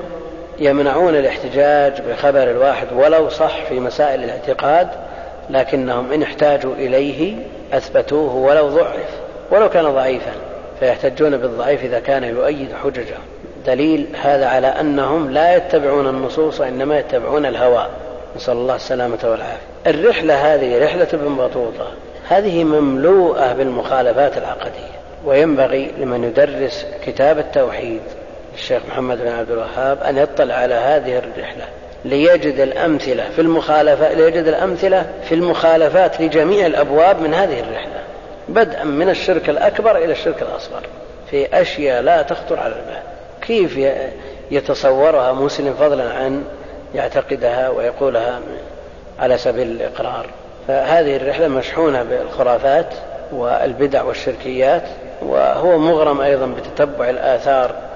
يمنعون الاحتجاج بخبر الواحد ولو صح في مسائل الاعتقاد لكنهم إن احتاجوا إليه أثبتوه ولو ضعف ولو كان ضعيفا فيحتجون بالضعيف إذا كان يؤيد حججهم دليل هذا على أنهم لا يتبعون النصوص وإنما يتبعون الهوى. نسأل الله السلامة والعافية. الرحلة هذه رحلة ابن بطوطة هذه مملوءة بالمخالفات العقدية وينبغي لمن يدرس كتاب التوحيد الشيخ محمد بن عبد الوهاب أن يطلع على هذه الرحلة ليجد الأمثلة في المخالفة ليجد الأمثلة في المخالفات لجميع الأبواب من هذه الرحلة. بدءا من الشرك الأكبر إلى الشرك الأصغر. في أشياء لا تخطر على البال. كيف يتصورها مسلم فضلا عن يعتقدها ويقولها على سبيل الإقرار. فهذه الرحلة مشحونة بالخرافات والبدع والشركيات وهو مغرم أيضا بتتبع الآثار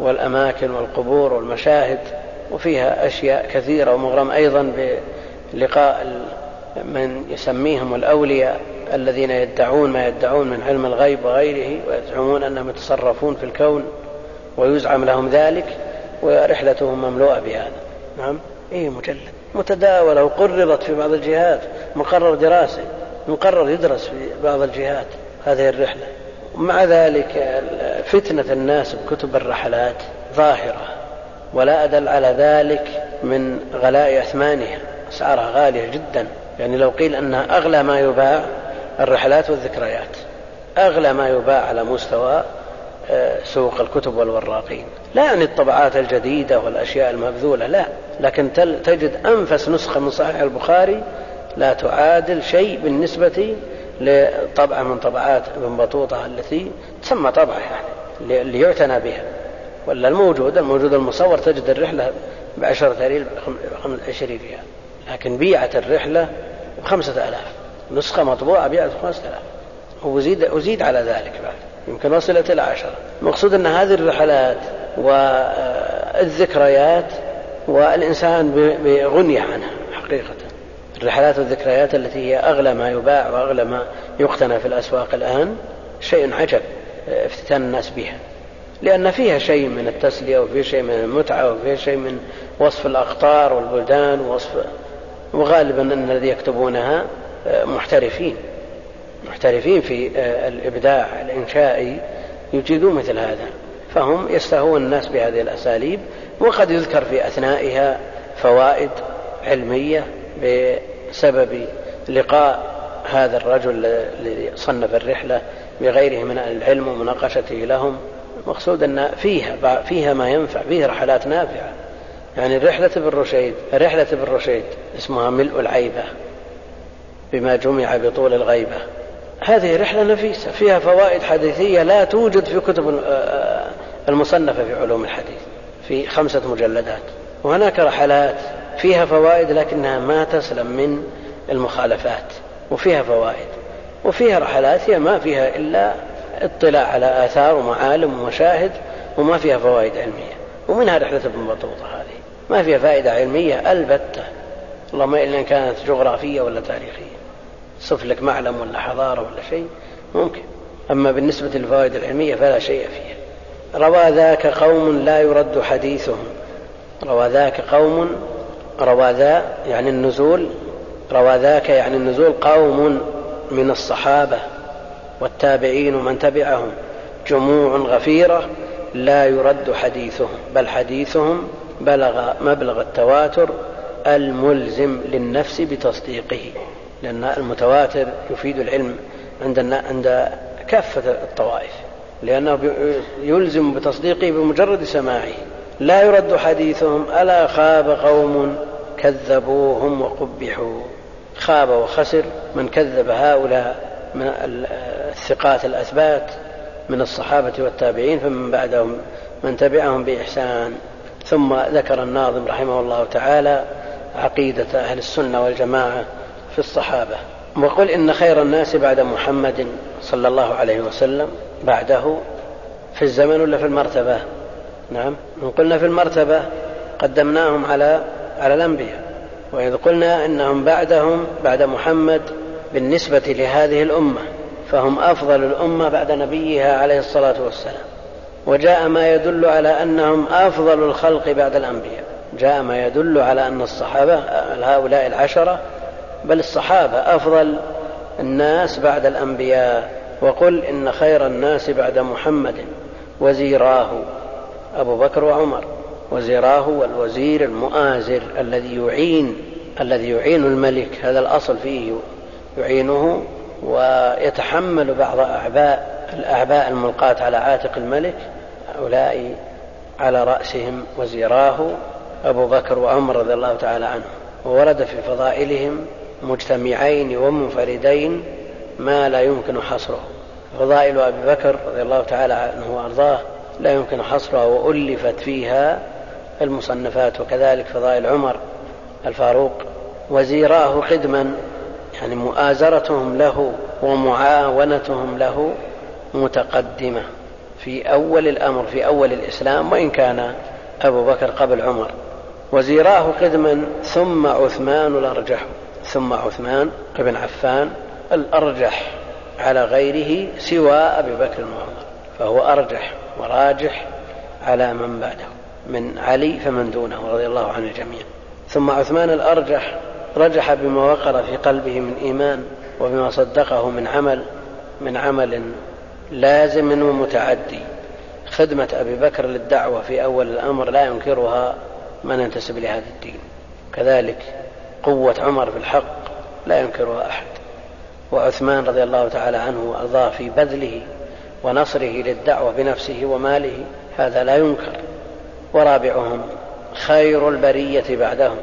والأماكن والقبور والمشاهد وفيها أشياء كثيرة ومغرم أيضا بلقاء من يسميهم الأولياء الذين يدعون ما يدعون من علم الغيب وغيره ويزعمون أنهم يتصرفون في الكون ويزعم لهم ذلك ورحلتهم مملوءة بهذا. نعم؟ إيه مجلد. متداولة وقررت في بعض الجهات مقرر دراسي مقرر يدرس في بعض الجهات هذه الرحلة. مع ذلك فتنة الناس بكتب الرحلات ظاهرة ولا أدل على ذلك من غلاء أثمانها. أسعارها غالية جدا. يعني لو قيل أنها أغلى ما يباع الرحلات والذكريات أغلى ما يباع على مستوى آه، سوق الكتب والوراقين. لا يعني الطبعات الجديدة والأشياء المبذولة لا. لكن تجد أنفس نسخة من صحيح البخاري لا تعادل شيء بالنسبة لطبعة من طبعات ابن بطوطة التي تسمى طبعة يعني ليعتنى بها. ولا الموجود الموجود المصور تجد الرحلة بعشرة ريال عشرين ريال. لكن بيعت الرحلة بخمسة آلاف. نسخة مطبوعة بيعت بخمسة آلاف. وزيد, وزيد على ذلك بعد. يمكن وصلت إلى عشرة. المقصود أن هذه الرحلات والذكريات والإنسان بغنية عنها حقيقة. الرحلات والذكريات التي هي أغلى ما يباع وأغلى ما يقتنى في الأسواق الآن شيء عجب افتتان الناس بها. لأن فيها شيء من التسلية وفيها شيء من المتعة وفيها شيء من وصف الأقطار والبلدان ووصف وغالبا أن الذي يكتبونها آه، محترفين. محترفين في آه، الإبداع الإنشائي يجيدون مثل هذا. فهم يستهون الناس بهذه الأساليب وقد يذكر في أثنائها فوائد علمية بسبب لقاء هذا الرجل الذي صنف الرحلة بغيره من العلم ومناقشته لهم. المقصود أن فيها فيها ما ينفع فيها رحلات نافعة. يعني رحلة ابن رشيد رحلة ابن رشيد اسمها ملء العيبة بما جمع بطول الغيبة. هذه رحلة نفيسة فيها فوائد حديثية لا توجد في كتب المصنفة في علوم الحديث في خمسة مجلدات. وهناك رحلات فيها فوائد لكنها ما تسلم من المخالفات وفيها فوائد وفيها رحلات هي ما فيها إلا اطلاع على آثار ومعالم ومشاهد وما فيها فوائد علمية. ومنها رحلة ابن بطوطة هذه ما فيها فائدة علمية البتة. اللهم إلا إن كانت جغرافية ولا تاريخية صف لك معلم ولا حضارة ولا شيء ممكن. أما بالنسبة للفوائد العلمية فلا شيء فيها. روى ذاك قوم لا يرد حديثهم. روى ذاك قوم روى ذا يعني النزول روى ذاك يعني النزول قوم من الصحابة والتابعين ومن تبعهم جموع غفيرة لا يرد حديثهم بل حديثهم بلغ مبلغ التواتر الملزم للنفس بتصديقه لأن المتواتر يفيد العلم عند عند كافة الطوائف لأنه يلزم بتصديقه بمجرد سماعه لا يرد حديثهم ألا خاب قوم كذبوهم وقبحوا. خاب وخسر من كذب هؤلاء من الثقات الأثبات من الصحابة والتابعين فمن بعدهم من تبعهم بإحسان. ثم ذكر الناظم رحمه الله تعالى عقيدة أهل السنة والجماعة في الصحابة وقل إن خير الناس بعد محمد صلى الله عليه وسلم بعده في الزمن ولا في المرتبة؟ نعم إن قلنا في المرتبة قدمناهم على على الأنبياء. وإذ قلنا إنهم بعدهم بعد محمد بالنسبة لهذه الأمة فهم أفضل الأمة بعد نبيها عليه الصلاة والسلام. وجاء ما يدل على أنهم أفضل الخلق بعد الأنبياء. جاء ما يدل على أن الصحابة هؤلاء العشرة بل الصحابة أفضل الناس بعد الأنبياء. وقل إن خير الناس بعد محمد وزيراه أبو بكر وعمر. وزيراه والوزير المؤازر الذي يعين الذي يعين الملك. هذا الأصل فيه يعينه ويتحمل بعض أعباء الأعباء الملقاة على عاتق الملك هؤلاء على رأسهم وزيراه أبو بكر وعمر رضي الله تعالى عنهم وورد في فضائلهم مجتمعين ومنفردين ما لا يمكن حصره. فضائل أبي بكر رضي الله تعالى عنه وأرضاه لا يمكن حصرها وألفت فيها المصنفات وكذلك فضائل عمر الفاروق وزيراه قدما يعني مؤازرتهم له ومعاونتهم له متقدمة في أول الأمر في أول الإسلام وإن كان أبو بكر قبل عمر. وزيراه قدما ثم عثمان الأرجح ثم عثمان بن عفان الأرجح على غيره سوى أبي بكر وعمر فهو أرجح وراجح على من بعده. من علي فمن دونه رضي الله عن الجميع ثم عثمان الأرجح رجح بما وقر في قلبه من إيمان وبما صدقه من عمل من عمل لازم ومتعدي. خدمة أبي بكر للدعوة في أول الأمر لا ينكرها من ينتسب لهذا الدين. كذلك قوة عمر في الحق لا ينكرها أحد. وعثمان رضي الله تعالى عنه وأرضاه في بذله ونصره للدعوة بنفسه وماله هذا لا ينكر. ورابعهم خير البرية بعدهم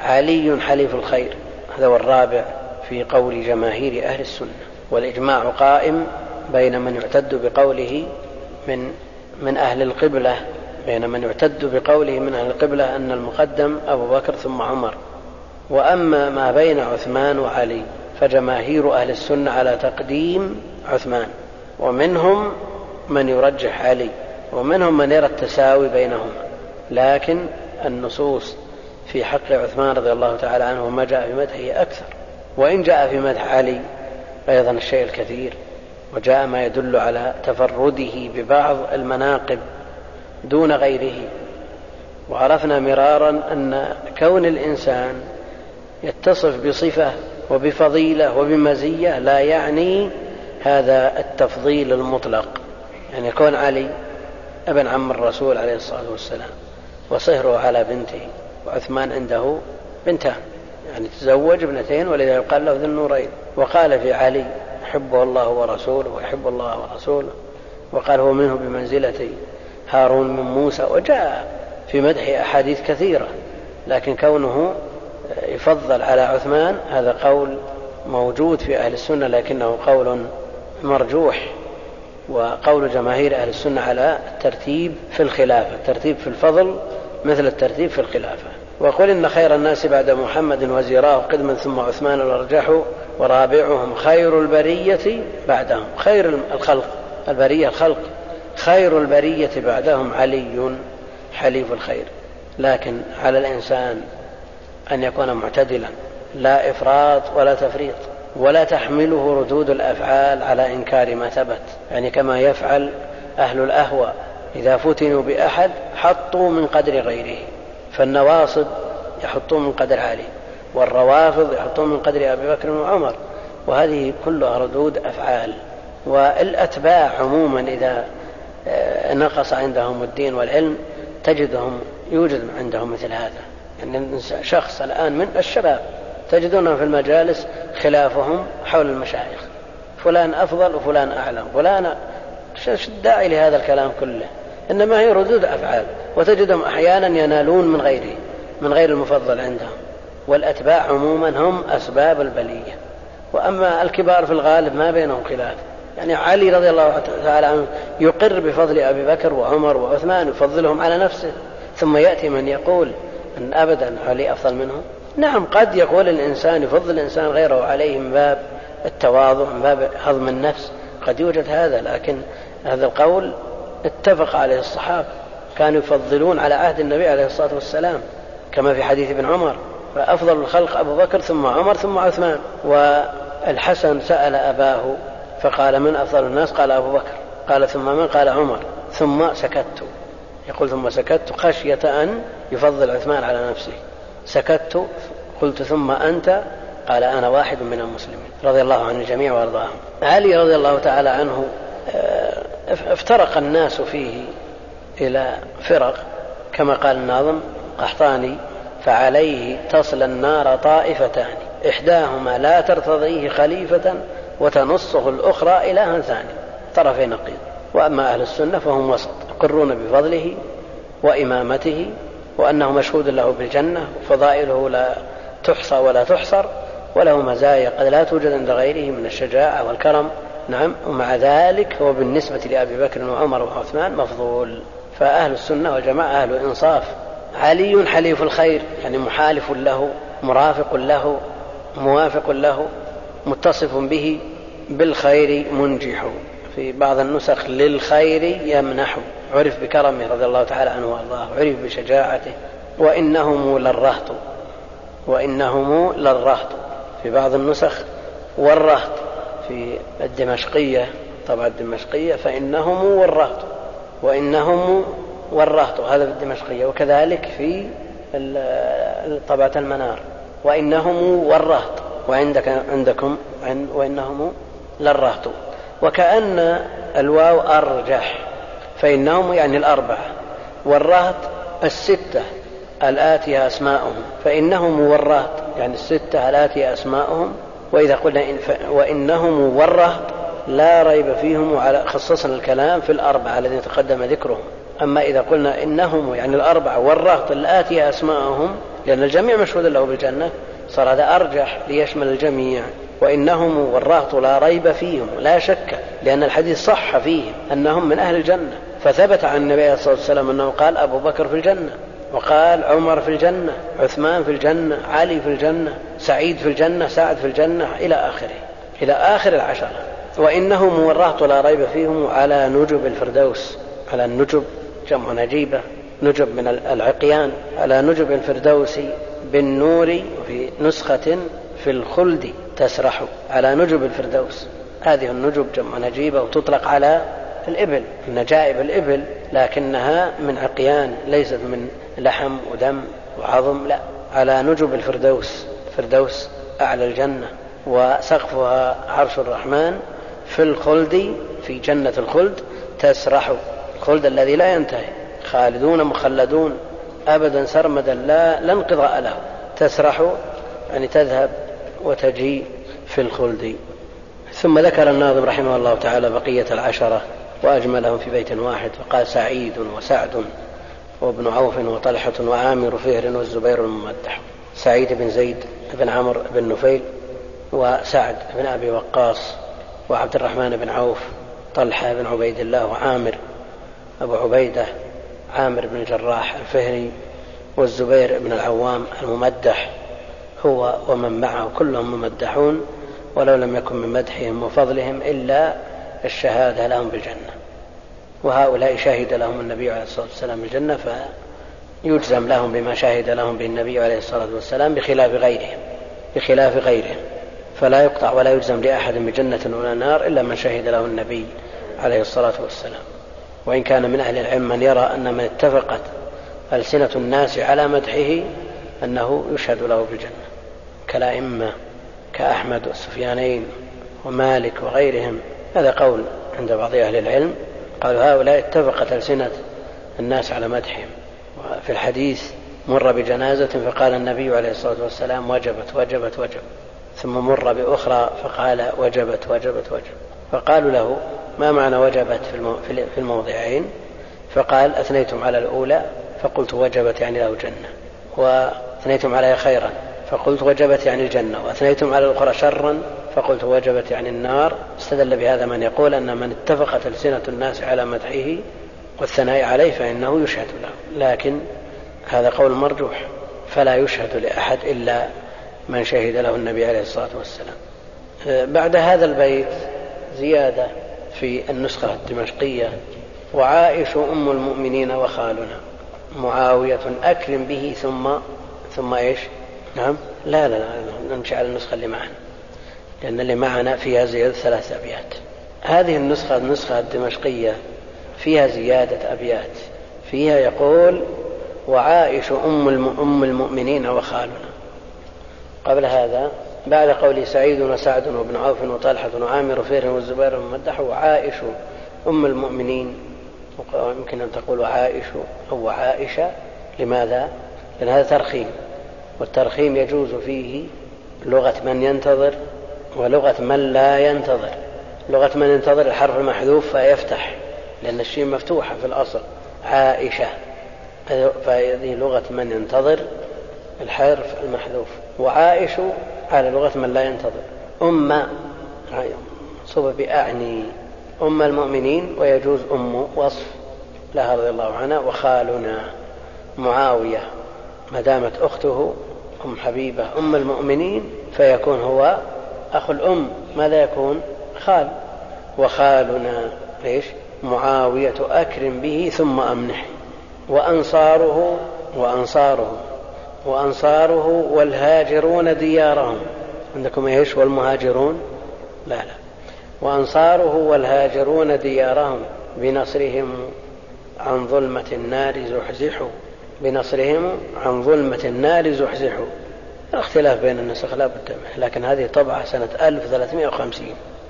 علي حليف الخير هذا هو الرابع في قول جماهير أهل السنة والإجماع قائم بين من يعتد بقوله من من أهل القبلة بين من يعتد بقوله من أهل القبلة أن المقدم أبو بكر ثم عمر. وأما ما بين عثمان وعلي فجماهير أهل السنة على تقديم عثمان ومنهم من يرجح علي. ومنهم من يرى التساوي بينهما لكن النصوص في حق عثمان رضي الله تعالى عنه وما جاء في مدحه أكثر. وإن جاء في مدح علي أيضا الشيء الكثير وجاء ما يدل على تفرده ببعض المناقب دون غيره. وعرفنا مرارا أن كون الإنسان يتصف بصفة وبفضيلة وبمزية لا يعني هذا التفضيل المطلق. يعني يكون علي ابن عم الرسول عليه الصلاة والسلام وصهره على بنته وعثمان عنده بنتان يعني تزوج ابنتين ولذا يقال له ذي النورين. وقال في علي يحبه الله ورسوله ويحب الله ورسوله. وقال هو منه بمنزلة هارون من موسى. وجاء في مدح أحاديث كثيرة لكن كونه يفضل على عثمان هذا قول موجود في أهل السنة لكنه قول مرجوح. وقول جماهير أهل السنة على الترتيب في الخلافة الترتيب في الفضل مثل الترتيب في الخلافة. وقل إن خير الناس بعد محمد وزيراه قدما ثم عثمان الأرجح ورابعهم خير البرية بعدهم. خير الخلق البرية الخلق. خير البرية بعدهم علي حليف الخير. لكن على الإنسان أن يكون معتدلا لا إفراط ولا تفريط. ولا تحمله ردود الأفعال على إنكار ما ثبت يعني كما يفعل أهل الأهوى إذا فتنوا بأحد حطوا من قدر غيره فالنواصب يحطون من قدر علي والروافض يحطون من قدر أبي بكر وعمر وهذه كلها ردود أفعال. والأتباع عموما إذا آه، نقص عندهم الدين والعلم تجدهم يوجد عندهم مثل هذا. يعني شخص الآن من الشباب تجدونهم في المجالس خلافهم حول المشايخ. فلان أفضل وفلان أعلم. فلان شو الداعي لهذا الكلام كله. إنما هي ردود أفعال. وتجدهم أحيانا ينالون من غيره من غير المفضل عندهم. والأتباع عموما هم أسباب البلية. وأما الكبار في الغالب ما بينهم خلاف. يعني علي رضي الله تعالى عنه يقر بفضل أبي بكر وعمر وعثمان يفضلهم على نفسه. ثم يأتي من يقول أن أبدا علي أفضل منهم. نعم قد يقول الإنسان يفضل الإنسان غيره عليه من باب التواضع من باب هضم النفس قد يوجد هذا لكن هذا القول اتفق عليه الصحابة كانوا يفضلون على عهد النبي عليه الصلاة والسلام كما في حديث ابن عمر فأفضل الخلق أبو بكر ثم عمر ثم عثمان والحسن سأل أباه فقال من أفضل الناس؟ قال أبو بكر. قال ثم من؟ قال عمر. ثم سكت. يقول ثم سكت خشية أن يفضل عثمان على نفسه. سكت قلت ثم أنت؟ قال أنا واحد من المسلمين. رضي الله عن الجميع وأرضاهم. علي رضي الله تعالى عنه آه، افترق الناس فيه إلى فرق كما قال الناظم قحطاني فعليه تصل النار طائفتان. إحداهما لا ترتضيه خليفة وتنصه الأخرى إلها ثاني. طرفي نقيض. وأما أهل السنة فهم وسط يقرون بفضله وإمامته وأنه مشهود له بالجنة وفضائله لا تحصى ولا تحصر وله مزايا قد لا توجد عند غيره من الشجاعة والكرم. نعم ومع ذلك هو بالنسبة لأبي بكر وعمر وعثمان مفضول. فأهل السنة والجماعة أهل إنصاف علي حليف الخير يعني محالف له مرافق له موافق له متصف به بالخير منجح. في بعض النسخ للخير يمنح عرف بكرمه رضي الله تعالى عنه وأرضاه. عرف بشجاعته. وإنهم للرهط. وإنهم للرهط. في بعض النسخ والرهط. في الدمشقية. طبعا الدمشقية فإنهم والرهط. وإنهم والرهط. هذا في الدمشقية. وكذلك في طبعه المنار. وإنهم والرهط. وعندك عندكم وإنهم للرهط. وكأن الواو أرجح فإنهم يعني الأربعة. والرهط الستة الآتية أسماؤهم. فإنهم والرهط يعني الستة الآتية أسماؤهم. وإذا قلنا إن وإنهم والرهط لا ريب فيهم وعلى خصصنا الكلام في الأربعة الذين تقدم ذكرهم. أما إذا قلنا إنهم يعني الأربعة والرهط الآتية أسماءهم لأن الجميع مشهود له بالجنة صار هذا أرجح ليشمل الجميع. وإنهم والرهط لا ريب فيهم لا شك لأن الحديث صح فيهم أنهم من أهل الجنة. فثبت عن النبي عليه الصلاة والسلام أنه قال أبو بكر في الجنة وقال عمر في الجنة عثمان في الجنة علي في الجنة سعيد في الجنة سعد في الجنة إلى آخره إلى آخر العشرة. وإنهم والرهط لا ريب فيهم على نجب الفردوس على النجب جمع نجيبة نجب من العقيان على نجب الفردوس بالنور وفي نسخة في الخلد. تسرح على نجب الفردوس. هذه النجب جمع نجيبة وتطلق على الإبل نجائب الإبل لكنها من عقيان ليست من لحم ودم وعظم لا على نجب الفردوس. فردوس أعلى الجنة وسقفها عرش الرحمن في الخلد في جنة الخلد تسرح الخلد الذي لا ينتهي. خالدون مخلدون أبدا سرمدا لا لا انقضاء له. تسرح يعني تذهب وتجي في الخلد. ثم ذكر الناظم رحمه الله تعالى بقية العشرة وأجملهم في بيت واحد فقال سعيد وسعد وابن عوف وطلحة وعامر فهر والزبير الممدح سعيد بن زيد بن عمرو بن نفيل وسعد بن أبي وقاص وعبد الرحمن بن عوف طلحة بن عبيد الله وعامر أبو عبيدة عامر بن الجراح الفهري والزبير بن العوام الممدح. هو ومن معه كلهم ممدحون ولو لم يكن من مدحهم وفضلهم إلا الشهادة لهم بالجنة. وهؤلاء شهد لهم النبي عليه الصلاة والسلام بالجنة فيجزم لهم بما شهد لهم به النبي عليه الصلاة والسلام بخلاف غيرهم بخلاف غيرهم. فلا يقطع ولا يجزم لأحد بجنة ولا نار إلا من شهد له النبي عليه الصلاة والسلام. وإن كان من أهل العلم من يرى أن من اتفقت ألسنة الناس على مدحه أنه يشهد له بالجنة كالأئمة كأحمد والسفيانين ومالك وغيرهم. هذا قول عند بعض أهل العلم. قالوا هؤلاء اتفقت ألسنة الناس على مدحهم وفي الحديث مر بجنازة فقال النبي عليه الصلاة والسلام وجبت وجبت وجبت ثم مر بأخرى فقال وجبت وجبت وجبت فقالوا له ما معنى وجبت في الموضعين؟ فقال أثنيتم على الأولى فقلت وجبت يعني له جنة. وأثنيتم عليها خيرا فقلت وجبت يعني الجنة وأثنيتم على الأخرى شرا فقلت وجبت يعني النار. استدل بهذا من يقول أن من اتفقت ألسنة الناس على مدحه والثناء عليه فإنه يشهد له. لكن هذا قول مرجوح فلا يشهد لأحد إلا من شهد له النبي عليه الصلاة والسلام. بعد هذا البيت زيادة في النسخة الدمشقية وعائش أم المؤمنين وخالنا. معاوية أكرم به ثم ثم إيش؟ نعم. لا لا لا نمشي على النسخة اللي معنا لأن اللي معنا فيها زيادة ثلاث أبيات. هذه النسخة النسخة الدمشقية فيها زيادة أبيات. فيها يقول وعائش أم, أم المؤمنين وخالنا. قبل هذا بعد قول سعيد وسعد وابن عوف وطلحة وعامر وفير والزبير ومدح وعائش أم المؤمنين يمكن أن تقول عائش أو عائشة. لماذا؟ لأن هذا ترخيم والترخيم يجوز فيه لغة من ينتظر ولغة من لا ينتظر. لغة من ينتظر الحرف المحذوف فيفتح لأن الشين مفتوحة في الأصل. عائشة فهذه لغة من ينتظر الحرف المحذوف. وعائش على لغة من لا ينتظر. أم صب بأعني. أم المؤمنين ويجوز أم وصف لها رضي الله عنها وخالنا معاوية ما دامت أخته أم حبيبة أم المؤمنين فيكون هو أخو الأم ماذا يكون خال. وخالنا إيش؟ معاوية أكرم به ثم أمنح. وأنصاره وأنصاره وأنصاره والهاجرون ديارهم. عندكم إيش؟ والمهاجرون؟ لا لا. وأنصاره والهاجرون ديارهم بنصرهم عن ظلمة النار زحزحوا. بنصرهم عن ظلمة النار زحزحوا. الاختلاف بين النسخ لا بد منه لكن هذه طبعة سنة 1350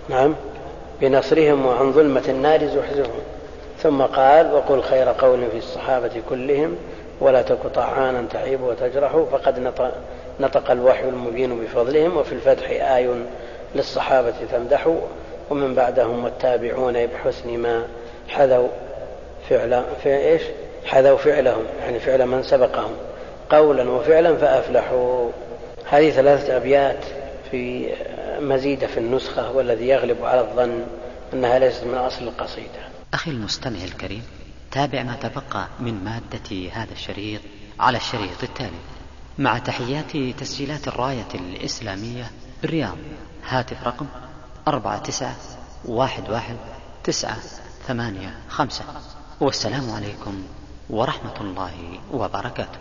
نعم. بنصرهم وعن ظلمة النار زحزحوا. ثم قال وقل خير قول في الصحابة كلهم ولا تك طعانا تعيب وتجرح فقد نطق الوحي المبين بفضلهم وفي الفتح آي للصحابة تمدح. ومن بعدهم والتابعون بحسن ما حذوا فعل في إيش؟ حذوا فعلهم يعني فعل من سبقهم قولا وفعلا فأفلحوا. هذه ثلاثة أبيات في مزيدة في النسخة والذي يغلب على الظن أنها ليست من أصل القصيدة. أخي المستمع الكريم تابع ما تبقى من مادة هذا الشريط على الشريط التالي. مع تحيات تسجيلات الراية الإسلامية بالرياض هاتف رقم أربعة تسعة واحد واحد تسعة ثمانية خمسة والسلام عليكم ورحمة الله وبركاته.